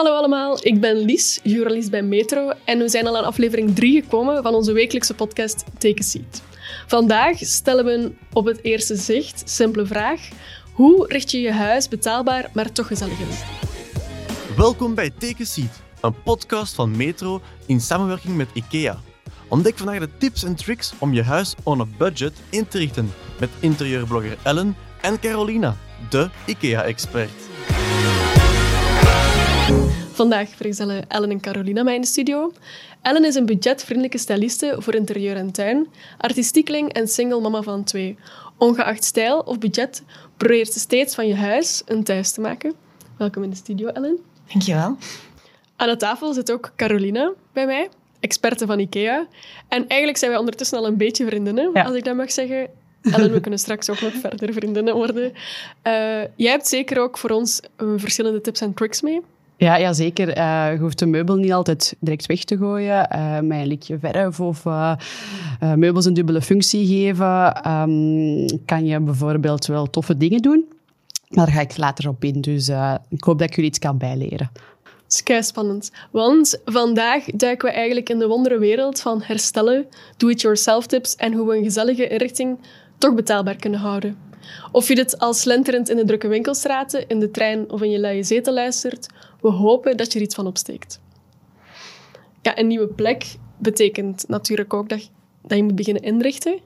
Hallo allemaal, ik ben Lies, journalist bij Metro en we zijn al aan aflevering 3 gekomen van onze wekelijkse podcast Take a Seat. Vandaag stellen we op het eerste zicht simpele vraag. Hoe richt je je huis betaalbaar, maar toch gezellig in? Welkom bij Take a Seat, een podcast van Metro in samenwerking met IKEA. Ontdek vandaag de tips en tricks om je huis on a budget in te richten met interieurblogger Ellen en Carolina, de IKEA-expert. Vandaag vergezellen Ellen en Carolina mij in de studio. Ellen is een budgetvriendelijke styliste voor interieur en tuin, artistiekeling en single mama van twee. Ongeacht stijl of budget probeert ze steeds van je huis een thuis te maken. Welkom in de studio, Ellen. Dankjewel. Aan de tafel zit ook Carolina bij mij, experte van IKEA. En eigenlijk zijn wij ondertussen al een beetje vriendinnen, Ja. als ik dat mag zeggen. Ellen, we kunnen straks ook nog verder vriendinnen worden. Eh, jij hebt zeker ook voor ons eh, verschillende tips en tricks mee. Ja, ja zeker. Eh, je hoeft de meubel niet altijd direct weg te gooien. eh met een likje verf of eh, meubels een dubbele functie geven. Ehm, kan je bijvoorbeeld wel toffe dingen doen. Maar daar ga ik later op in. Dus ik hoop dat ik jullie iets kan bijleren. Het is spannend. Want vandaag duiken we eigenlijk in de wondere wereld van herstellen, do-it-yourself tips en hoe we een gezellige inrichting toch betaalbaar kunnen houden. Of je dit al slenterend in de drukke winkelstraten, in de trein of in je luie zetel luistert, we hopen dat je er iets van opsteekt. Ja, een nieuwe plek betekent natuurlijk ook dat, dat je moet beginnen inrichten.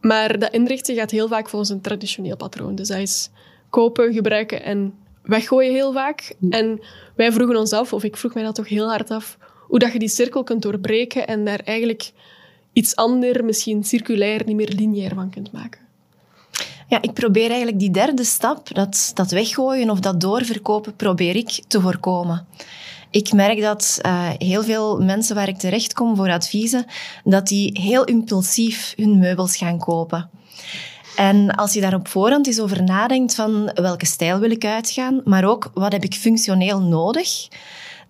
Maar dat inrichten gaat heel vaak volgens een traditioneel patroon. Dus dat is kopen, gebruiken en weggooien heel vaak. En wij vroegen ons af, of ik vroeg mij dat toch heel hard af, hoe dat je die cirkel kunt doorbreken en daar eigenlijk iets anders, misschien circulair, niet meer lineair van kunt maken. Ja, ik probeer eigenlijk die derde stap, dat, dat weggooien of dat doorverkopen, probeer ik te voorkomen. Ik merk dat eh, heel veel mensen waar ik terecht kom voor adviezen, dat die heel impulsief hun meubels gaan kopen. En als je daar op voorhand eens over nadenkt van welke stijl wil ik uitgaan, maar ook wat heb ik functioneel nodig,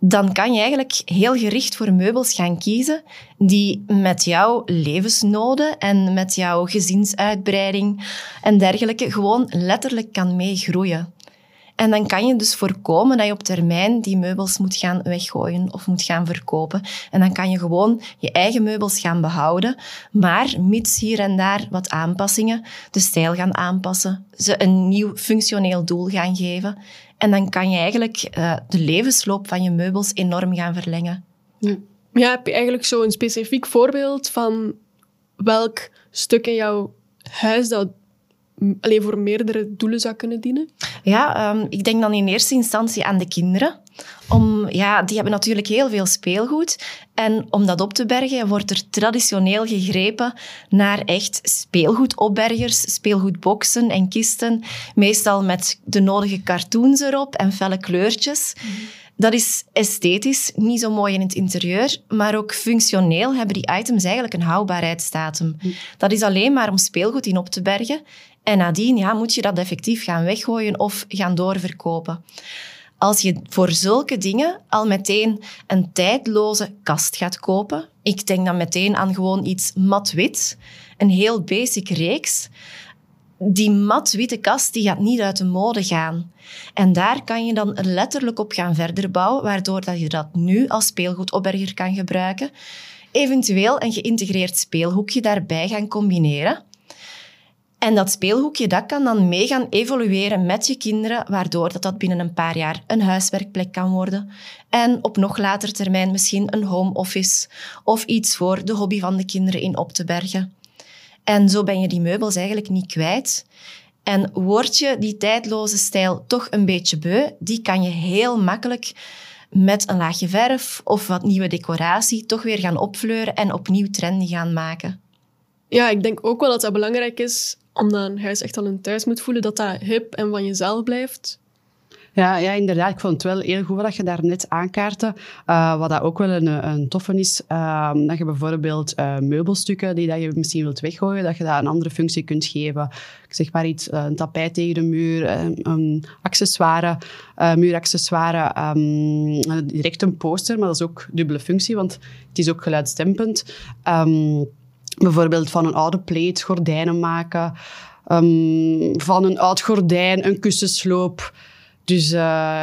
dan kan je eigenlijk heel gericht voor meubels gaan kiezen die met jouw levensnoden en met jouw gezinsuitbreiding en dergelijke gewoon letterlijk kan meegroeien. En dan kan je dus voorkomen dat je op termijn die meubels moet gaan weggooien of moet gaan verkopen. En dan kan je gewoon je eigen meubels gaan behouden, maar mits hier en daar wat aanpassingen, de stijl gaan aanpassen, ze een nieuw functioneel doel gaan geven. En dan kan je eigenlijk eh, de levensloop van je meubels enorm gaan verlengen. Ja, heb je eigenlijk zo een specifiek voorbeeld van welk stuk in jouw huis dat alleen voor meerdere doelen zou kunnen dienen? Ja, ehm, ik denk dan in eerste instantie aan de kinderen. Om, ja, die hebben natuurlijk heel veel speelgoed. En om dat op te bergen, wordt er traditioneel gegrepen naar echt speelgoedopbergers, speelgoedboxen en kisten. Meestal met de nodige cartoons erop en felle kleurtjes. Dat is esthetisch niet zo mooi in het interieur, maar ook functioneel hebben die items eigenlijk een houdbaarheidsdatum. Dat is alleen maar om speelgoed in op te bergen. En nadien ja, moet je dat effectief gaan weggooien of gaan doorverkopen. Als je voor zulke dingen al meteen een tijdloze kast gaat kopen, ik denk dan meteen aan gewoon iets mat-wit, een heel basic reeks, die mat-witte kast die gaat niet uit de mode gaan. En daar kan je dan letterlijk op gaan verder bouwen, waardoor dat je dat nu als speelgoedopberger kan gebruiken. Eventueel een geïntegreerd speelhoekje daarbij gaan combineren. En dat speelhoekje dat kan dan mee gaan evolueren met je kinderen, waardoor dat, dat binnen een paar jaar een huiswerkplek kan worden. En op nog later termijn misschien een home office of iets voor de hobby van de kinderen in op te bergen. En zo ben je die meubels eigenlijk niet kwijt. En word je die tijdloze stijl toch een beetje beu, die kan je heel makkelijk met een laagje verf of wat nieuwe decoratie toch weer gaan opfleuren en opnieuw trendy gaan maken. Ja, ik denk ook wel dat dat belangrijk is, omdat een huis echt al een thuis moet voelen, dat dat hip en van jezelf blijft. Ja, ja, inderdaad. Ik vond het wel heel goed wat je daar net aankaartte. Uh, wat dat ook wel een, een toffe is, uh, dat je bijvoorbeeld uh, meubelstukken die dat je misschien wilt weggooien, dat je dat een andere functie kunt geven. Ik zeg maar iets, een tapijt tegen de muur, een, een accessoire, muuraccessoire, um, direct een poster, maar dat is ook dubbele functie, want het is ook geluidsdempend. Um, bijvoorbeeld van een oude pleet gordijnen maken, um, van een oud gordijn een kussensloop Dus uh,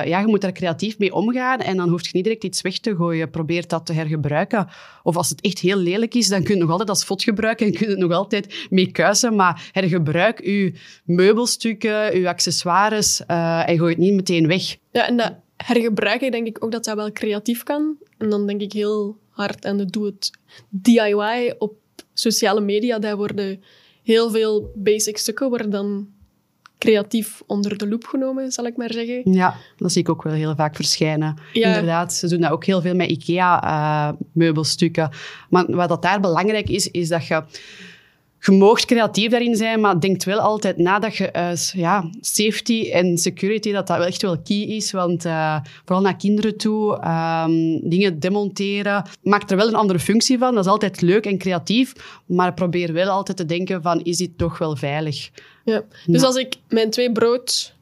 ja, je moet daar creatief mee omgaan en dan hoef je niet direct iets weg te gooien. Probeer dat te hergebruiken. Of als het echt heel lelijk is, dan kun je nog altijd als fot gebruiken en kun je het nog altijd mee kuisen. Maar hergebruik je meubelstukken, je accessoires uh, en gooi het niet meteen weg. Ja, en dat hergebruiken denk ik ook dat dat wel creatief kan. En dan denk ik heel hard aan de doe het DIY op sociale media. Daar worden heel veel basic stukken worden dan creatief onder de loep genomen, zal ik maar zeggen. Ja, dat zie ik ook wel heel vaak verschijnen. Inderdaad, ze doen dat ook heel veel met IKEA-meubelstukken. maar wat dat daar belangrijk is, is dat je je moogt creatief daarin zijn, maar denk wel altijd na dat je uh, ja, safety en security, dat dat echt wel key is. Want uh, vooral naar kinderen toe, um, dingen demonteren, maak er wel een andere functie van. Dat is altijd leuk en creatief, maar probeer wel altijd te denken van, is dit toch wel veilig? Ja. Dus als ik mijn twee brood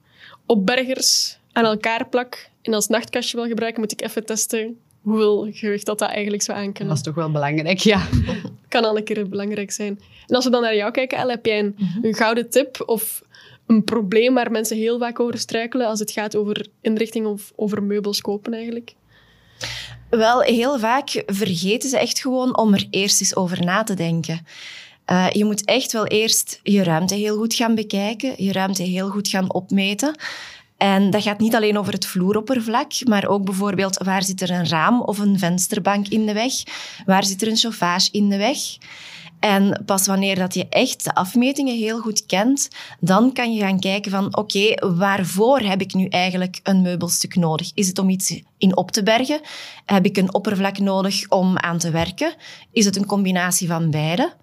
opbergers aan elkaar plak en als nachtkastje wil gebruiken, moet ik even testen hoeveel gewicht dat, dat eigenlijk zou aankunnen. Dat is toch wel belangrijk, ja. kan al een keer belangrijk zijn. En als we dan naar jou kijken, El, heb jij een, mhm. een gouden tip of een probleem waar mensen heel vaak over struikelen als het gaat over inrichting of over meubels kopen eigenlijk? Wel, heel vaak vergeten ze echt gewoon om er eerst eens over na te denken. Uh, je moet echt wel eerst je ruimte heel goed gaan bekijken, je ruimte heel goed gaan opmeten. En dat gaat niet alleen over het vloeroppervlak, maar ook bijvoorbeeld waar zit er een raam of een vensterbank in de weg? Waar zit er een chauffage in de weg? En pas wanneer dat je echt de afmetingen heel goed kent, dan kan je gaan kijken van oké, waarvoor heb ik nu eigenlijk een meubelstuk nodig? Is het om iets in op te bergen? Heb ik een oppervlak nodig om aan te werken? Is het een combinatie van beide?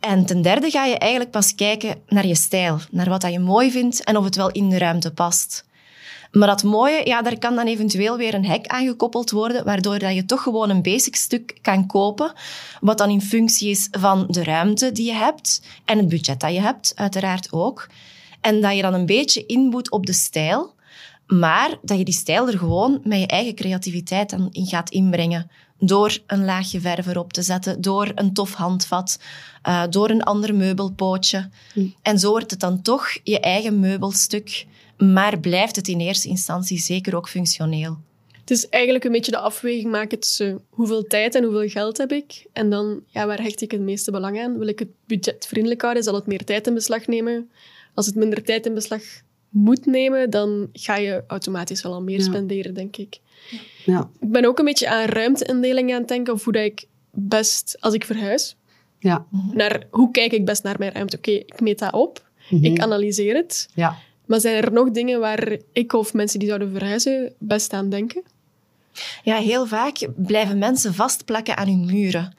En ten derde ga je eigenlijk pas kijken naar je stijl, naar wat dat je mooi vindt en of het wel in de ruimte past. Maar dat mooie, ja, daar kan dan eventueel weer een hek aan gekoppeld worden, waardoor dat je toch gewoon een basic stuk kan kopen, wat dan in functie is van de ruimte die je hebt en het budget dat je hebt, uiteraard ook. En dat je dan een beetje inboet op de stijl, maar dat je die stijl er gewoon met je eigen creativiteit dan in gaat inbrengen door een laagje verf erop te zetten, door een tof handvat, uh, door een ander meubelpootje. Hm. En zo wordt het dan toch je eigen meubelstuk, maar blijft het in eerste instantie zeker ook functioneel. Het is eigenlijk een beetje de afweging maken tussen hoeveel tijd en hoeveel geld heb ik. En dan, ja, waar hecht ik het meeste belang aan? Wil ik het budgetvriendelijk houden? Zal het meer tijd in beslag nemen? Als het minder tijd in beslag moet nemen, dan ga je automatisch wel al meer spenderen, denk ik. Ja. Ik ben ook een beetje aan ruimteindeling aan het denken, of hoe dat ik best, als ik verhuis, ja. naar hoe kijk ik best naar mijn ruimte. Oké, ik meet dat op, mhm. ik analyseer het. Ja. Maar zijn er nog dingen waar ik of mensen die zouden verhuizen best aan denken? Ja, heel vaak blijven mensen vastplakken aan hun muren.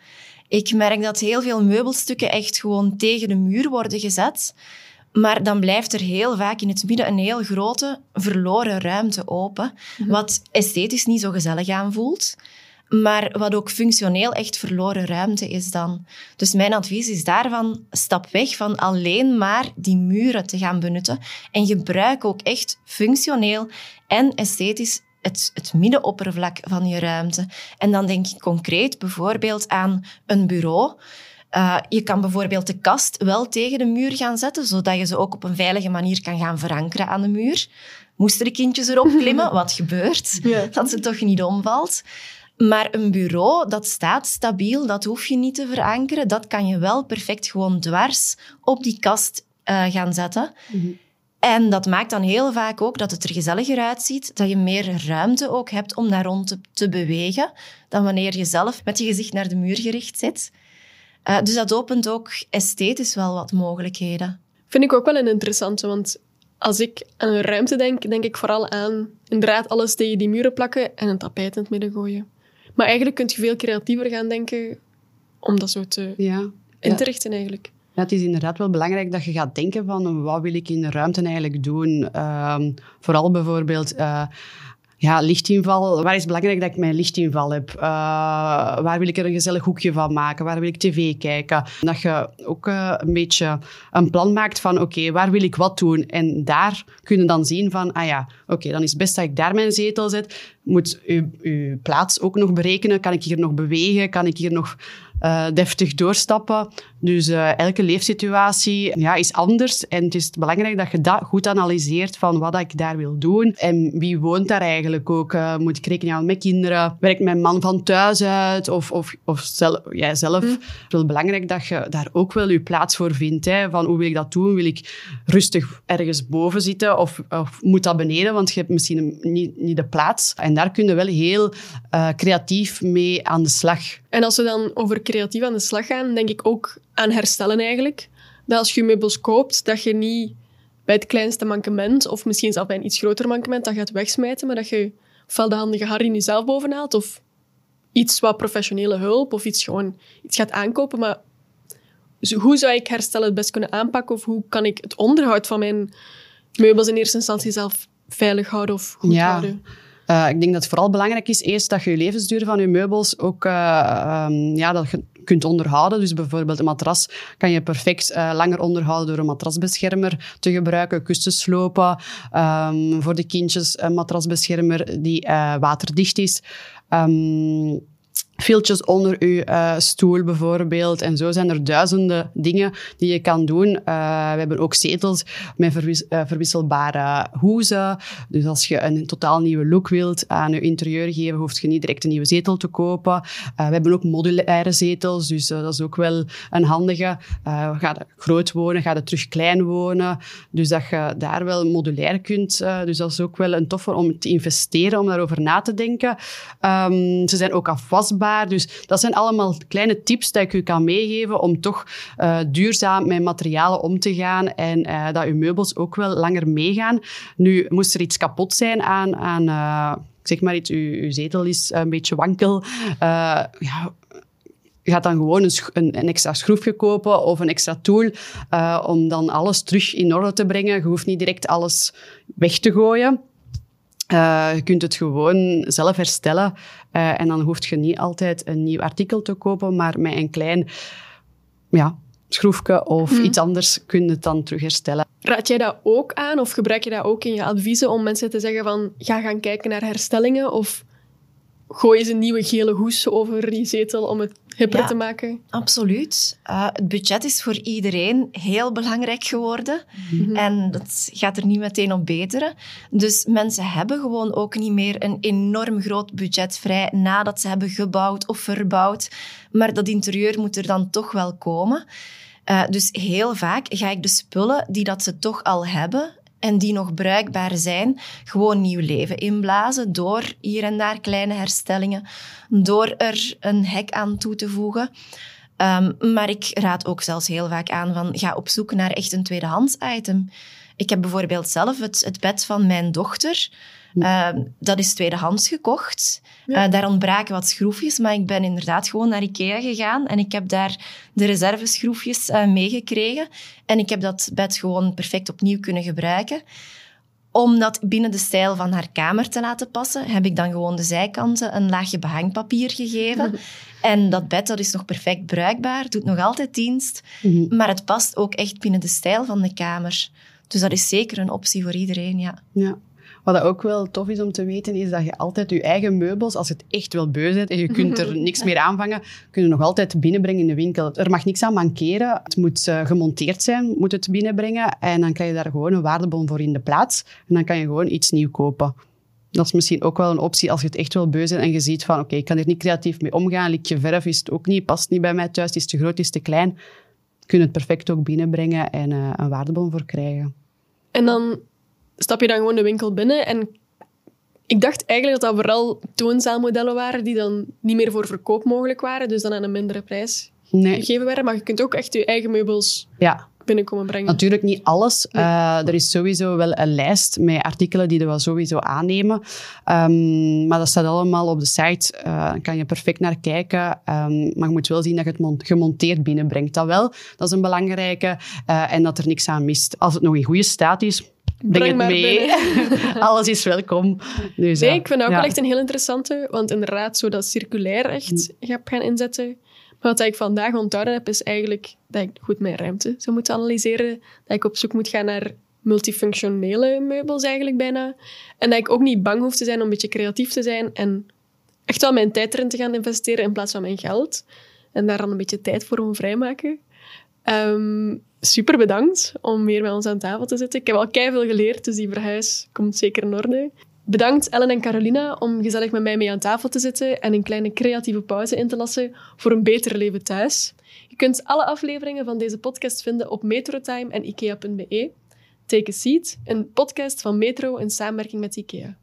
Ik merk dat heel veel meubelstukken echt gewoon tegen de muur worden gezet. Maar dan blijft er heel vaak in het midden een heel grote verloren ruimte open, mhm. wat esthetisch niet zo gezellig aanvoelt, maar wat ook functioneel echt verloren ruimte is dan. Dus mijn advies is daarvan, stap weg van alleen maar die muren te gaan benutten en gebruik ook echt functioneel en esthetisch het, het middenoppervlak van je ruimte. En dan denk ik concreet bijvoorbeeld aan een bureau. Uh, je kan bijvoorbeeld de kast wel tegen de muur gaan zetten, zodat je ze ook op een veilige manier kan gaan verankeren aan de muur. Moesten de kindjes erop klimmen, wat gebeurt, dat ze toch niet omvalt. Maar een bureau, dat staat stabiel, dat hoef je niet te verankeren. Dat kan je wel perfect gewoon dwars op die kast uh, gaan zetten. Mhm. En dat maakt dan heel vaak ook dat het er gezelliger uitziet, dat je meer ruimte ook hebt om daar rond te, te bewegen, dan wanneer je zelf met je gezicht naar de muur gericht zit. Uh, dus dat opent ook esthetisch wel wat mogelijkheden. Vind ik ook wel een interessante, want als ik aan een ruimte denk, denk ik vooral aan inderdaad alles tegen die muren plakken en een tapijt in het midden gooien. Maar eigenlijk kun je veel creatiever gaan denken om dat zo te ja, in te richten eigenlijk. Ja, het is inderdaad wel belangrijk dat je gaat denken van wat wil ik in de ruimte eigenlijk doen. Uh, vooral bijvoorbeeld... Uh, ja, lichtinval. Waar is het belangrijk dat ik mijn lichtinval heb? Uh, waar wil ik er een gezellig hoekje van maken? Waar wil ik tv kijken? Dat je ook uh, een beetje een plan maakt van oké, waar wil ik wat doen? En daar kun je dan zien van, ah ja, oké, dan is het best dat ik daar mijn zetel zet. Moet uw plaats ook nog berekenen. Kan ik hier nog bewegen? Kan ik hier nog uh, deftig doorstappen. Dus uh, elke leefsituatie ja, is anders. En het is belangrijk dat je dat goed analyseert van wat ik daar wil doen. En wie woont daar eigenlijk ook? Uh, moet ik rekening houden met kinderen? Werkt mijn man van thuis uit? Of, of, of zelf, jijzelf? Hm. Het is wel belangrijk dat je daar ook wel je plaats voor vindt. Hè? Van hoe wil ik dat doen? Wil ik rustig ergens boven zitten? Of, of moet dat beneden? Want je hebt misschien niet, niet de plaats. En daar kun je wel heel creatief mee aan de slag. En als we dan over creatief aan de slag gaan, denk ik ook aan herstellen eigenlijk. Dat als je meubels koopt, dat je niet bij het kleinste mankement, of misschien zelfs bij een iets groter mankement, dat gaat wegsmijten, maar dat je ofwel de handige Harry nu zelf bovenhaalt, of iets wat professionele hulp, of iets gewoon iets gaat aankopen. Maar hoe zou ik herstellen het best kunnen aanpakken, of hoe kan ik het onderhoud van mijn meubels in eerste instantie zelf veilig houden of goed ja. houden? Uh, ik denk dat het vooral belangrijk is eerst dat je je levensduur van je meubels ook uh, um, ja, dat je kunt onderhouden. Dus bijvoorbeeld een matras kan je perfect uh, langer onderhouden door een matrasbeschermer te gebruiken, kussens slopen. Um, voor de kindjes een matrasbeschermer die waterdicht is. Um, filtjes onder je uh, stoel bijvoorbeeld. En zo zijn er duizenden dingen die je kan doen. Uh, we hebben ook zetels met uh, verwisselbare hoezen. Dus als je een totaal nieuwe look wilt aan je interieur geven, hoef je niet direct een nieuwe zetel te kopen. we hebben ook modulaire zetels, dus dat is ook wel een handige. ga je groot wonen, ga je terug klein wonen. Dus dat je daar wel modulair kunt. dus dat is ook wel een toffe om te investeren, om daarover na te denken. Um, ze zijn ook afwasbaar dus dat zijn allemaal kleine tips die ik u kan meegeven om toch uh, duurzaam met materialen om te gaan en uh, dat uw meubels ook wel langer meegaan. Nu, moest er iets kapot zijn aan, aan uh, zeg maar iets, uw, uw, zetel is een beetje wankel, ja, je gaat dan gewoon een, een, extra schroefje kopen of een extra tool om dan alles terug in orde te brengen. Je hoeft niet direct alles weg te gooien. Uh, je kunt het gewoon zelf herstellen uh, en dan hoef je niet altijd een nieuw artikel te kopen, maar met een klein ja, schroefje of mhm. iets anders kun je het dan terug herstellen. Raad jij dat ook aan of gebruik je dat ook in je adviezen om mensen te zeggen van ga gaan kijken naar herstellingen of gooi eens een nieuwe gele hoes over die zetel om het hipper te maken? Absoluut. Uh, het budget is voor iedereen heel belangrijk geworden. Mhm. En dat gaat er niet meteen op beteren. Dus mensen hebben gewoon ook niet meer een enorm groot budget vrij nadat ze hebben gebouwd of verbouwd. Maar dat interieur moet er dan toch wel komen. Uh, dus heel vaak ga ik de spullen die dat ze toch al hebben, en die nog bruikbaar zijn, gewoon nieuw leven inblazen door hier en daar kleine herstellingen, door er een hek aan toe te voegen. Um, maar ik raad ook zelfs heel vaak aan van ga op zoek naar echt een tweedehands item. Ik heb bijvoorbeeld zelf het, het bed van mijn dochter. Uh, dat is tweedehands gekocht. Uh, daar ontbraken wat schroefjes, maar ik ben inderdaad gewoon naar Ikea gegaan en ik heb daar de reserveschroefjes uh, meegekregen. En ik heb dat bed gewoon perfect opnieuw kunnen gebruiken. Om dat binnen de stijl van haar kamer te laten passen, heb ik dan gewoon de zijkanten een laagje behangpapier gegeven. En dat bed dat is nog perfect bruikbaar, doet nog altijd dienst, mhm. maar het past ook echt binnen de stijl van de kamer. Dus dat is zeker een optie voor iedereen, ja. Ja. Wat ook wel tof is om te weten, is dat je altijd je eigen meubels, als het echt wel beu bent en je kunt er niks meer aanvangen, kun je nog altijd binnenbrengen in de winkel. Er mag niks aan mankeren. Het moet uh, gemonteerd zijn, moet het binnenbrengen. En dan krijg je daar gewoon een waardebon voor in de plaats. En dan kan je gewoon iets nieuw kopen. Dat is misschien ook wel een optie als je het echt wel beu bent en je ziet van oké, ik kan er niet creatief mee omgaan. Likje verf is het ook niet, past niet bij mij thuis, het is te groot, is te klein. Kun je het perfect ook binnenbrengen en uh, een waardebon voor krijgen. En dan stap je dan gewoon de winkel binnen en ik dacht eigenlijk dat dat vooral toonzaalmodellen waren die dan niet meer voor verkoop mogelijk waren, dus dan aan een mindere prijs nee. gegeven werden. Maar je kunt ook echt je eigen meubels ja. Binnenkomen brengen. Natuurlijk niet alles. Uh, er is sowieso wel een lijst met artikelen die we sowieso aannemen. Um, maar dat staat allemaal op de site. Uh, daar kan je perfect naar kijken. Um, maar je moet wel zien dat je het gemonteerd binnenbrengt. Dat wel, dat is een belangrijke. Uh, en dat er niks aan mist. Als het nog in goede staat is, Breng, het mee. Alles is welkom. Dus, nee, ik vind dat ook wel echt een heel interessante. Want inderdaad, zo dat circulair echt mm. gaan inzetten. Wat ik vandaag onthouden heb, is eigenlijk dat ik goed mijn ruimte zou moeten analyseren. Dat ik op zoek moet gaan naar multifunctionele meubels eigenlijk bijna. En dat ik ook niet bang hoef te zijn om een beetje creatief te zijn. En echt wel mijn tijd erin te gaan investeren in plaats van mijn geld. en daar dan een beetje tijd voor om vrijmaken. Ehm, super bedankt om weer met ons aan tafel te zitten. Ik heb al veel geleerd, dus die verhuis komt zeker in orde. Bedankt Ellen en Carolina om gezellig met mij mee aan tafel te zitten en een kleine creatieve pauze in te lassen voor een beter leven thuis. Je kunt alle afleveringen van deze podcast vinden op metrotime en ikea.be. Take a Seat, een podcast van Metro in samenwerking met IKEA.